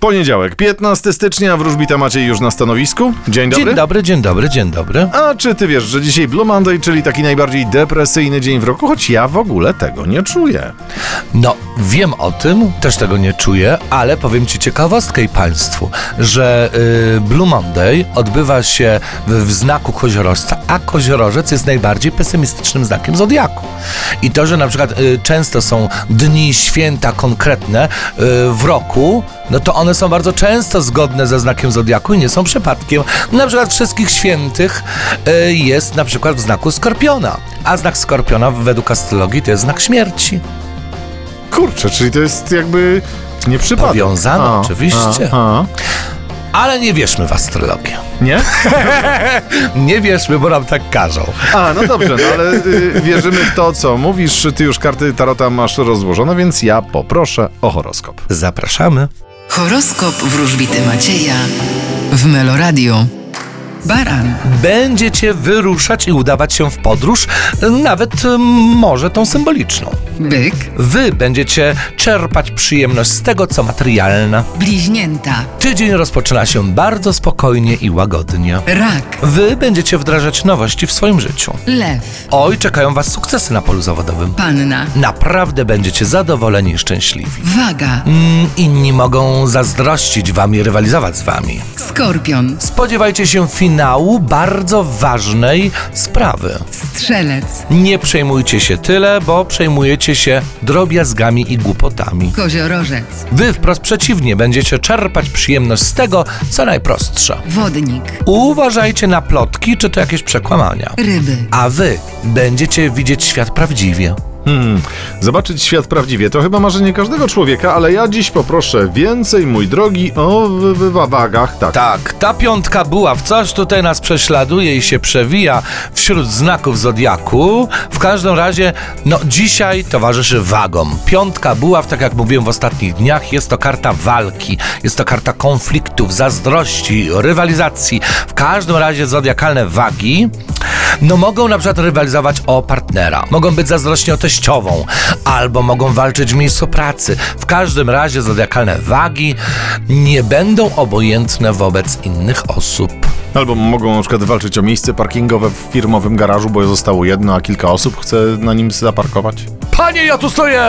Poniedziałek, 15 stycznia, wróżbita Maciej już na stanowisku. Dzień dobry. Dzień dobry, dzień dobry, dzień dobry. A czy ty wiesz, że dzisiaj Blue Monday, czyli taki najbardziej depresyjny dzień w roku, choć ja w ogóle tego nie czuję. No, wiem o tym, też tego nie czuję, ale powiem ci ciekawostkę i państwu, że y, Blue Monday odbywa się w, w znaku koziorożca, a koziorożec jest najbardziej pesymistycznym znakiem zodiaku. I to, że na przykład y, często są dni, święta konkretne y, w roku, no to one są bardzo często zgodne ze znakiem zodiaku i nie są przypadkiem. Na przykład wszystkich świętych y, jest na przykład w znaku skorpiona, a znak skorpiona według astrologii to jest znak śmierci. Kurczę, czyli to jest jakby nie przypadek. Powiązane, oczywiście. A, a. Ale nie wierzmy w astrologię. Nie? Nie wierzmy, bo nam tak każą. A, no dobrze, no ale y, wierzymy w to, co mówisz. Ty już karty Tarota masz rozłożone, więc ja poproszę o horoskop. Zapraszamy. Horoskop wróżbity Macieja w Meloradio. Baran, Będziecie wyruszać i udawać się w podróż, nawet może tą symboliczną. byk, Wy będziecie czerpać przyjemność z tego, co materialne. bliźnięta, Tydzień rozpoczyna się bardzo spokojnie i łagodnie. rak, Wy będziecie wdrażać nowości w swoim życiu. lew, Oj, czekają Was sukcesy na polu zawodowym. panna, Naprawdę będziecie zadowoleni i szczęśliwi. waga, Mm, inni mogą zazdrościć wam i rywalizować z wami. skorpion, Spodziewajcie się finału bardzo ważnej sprawy. strzelec, Nie przejmujcie się tyle, bo przejmujecie się drobiazgami i głupotami. koziorożec, Wy wprost przeciwnie, będziecie czerpać przyjemność z tego, co najprostsze. wodnik, Uważajcie na plotki, czy to jakieś przekłamania. ryby, A wy będziecie widzieć świat prawdziwie. Hmm, zobaczyć świat prawdziwie to chyba marzenie każdego człowieka, ale ja dziś poproszę więcej, mój drogi, o w, w, w wagach, tak. Tak, ta piątka buław coś tutaj nas prześladuje i się przewija wśród znaków zodiaku. W każdym razie, no dzisiaj towarzyszy wagom. Piątka buław, tak jak mówiłem w ostatnich dniach, jest to karta walki, jest to karta konfliktów, zazdrości, rywalizacji. W każdym razie zodiakalne wagi, no mogą na przykład rywalizować o partnera, mogą być zazdrośni o teściową, albo mogą walczyć w miejscu pracy. W każdym razie zodiakalne wagi nie będą obojętne wobec innych osób. Albo mogą na przykład walczyć o miejsce parkingowe w firmowym garażu, bo zostało jedno, a kilka osób chce na nim zaparkować. Panie, ja tu stoję!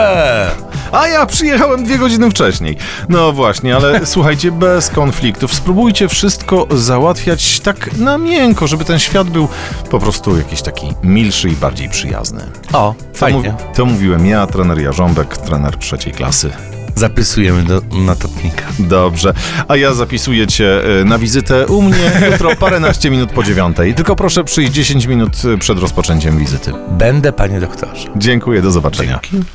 A ja przyjechałem dwie godziny wcześniej. No właśnie, ale słuchajcie, bez konfliktów. Spróbujcie wszystko załatwiać tak na miękko, żeby ten świat był po prostu jakiś taki milszy i bardziej przyjazny. O, To, fajnie. mów- to mówiłem ja, trener Jarząbek, trener trzeciej klasy. Zapisujemy do notatnika. Dobrze. A ja zapisuję cię y, na wizytę u mnie jutro paręnaście minut po dziewiątej. Tylko proszę przyjść 10 minut przed rozpoczęciem wizyty. Będę, panie doktorze. Dziękuję, do zobaczenia. Dzięki.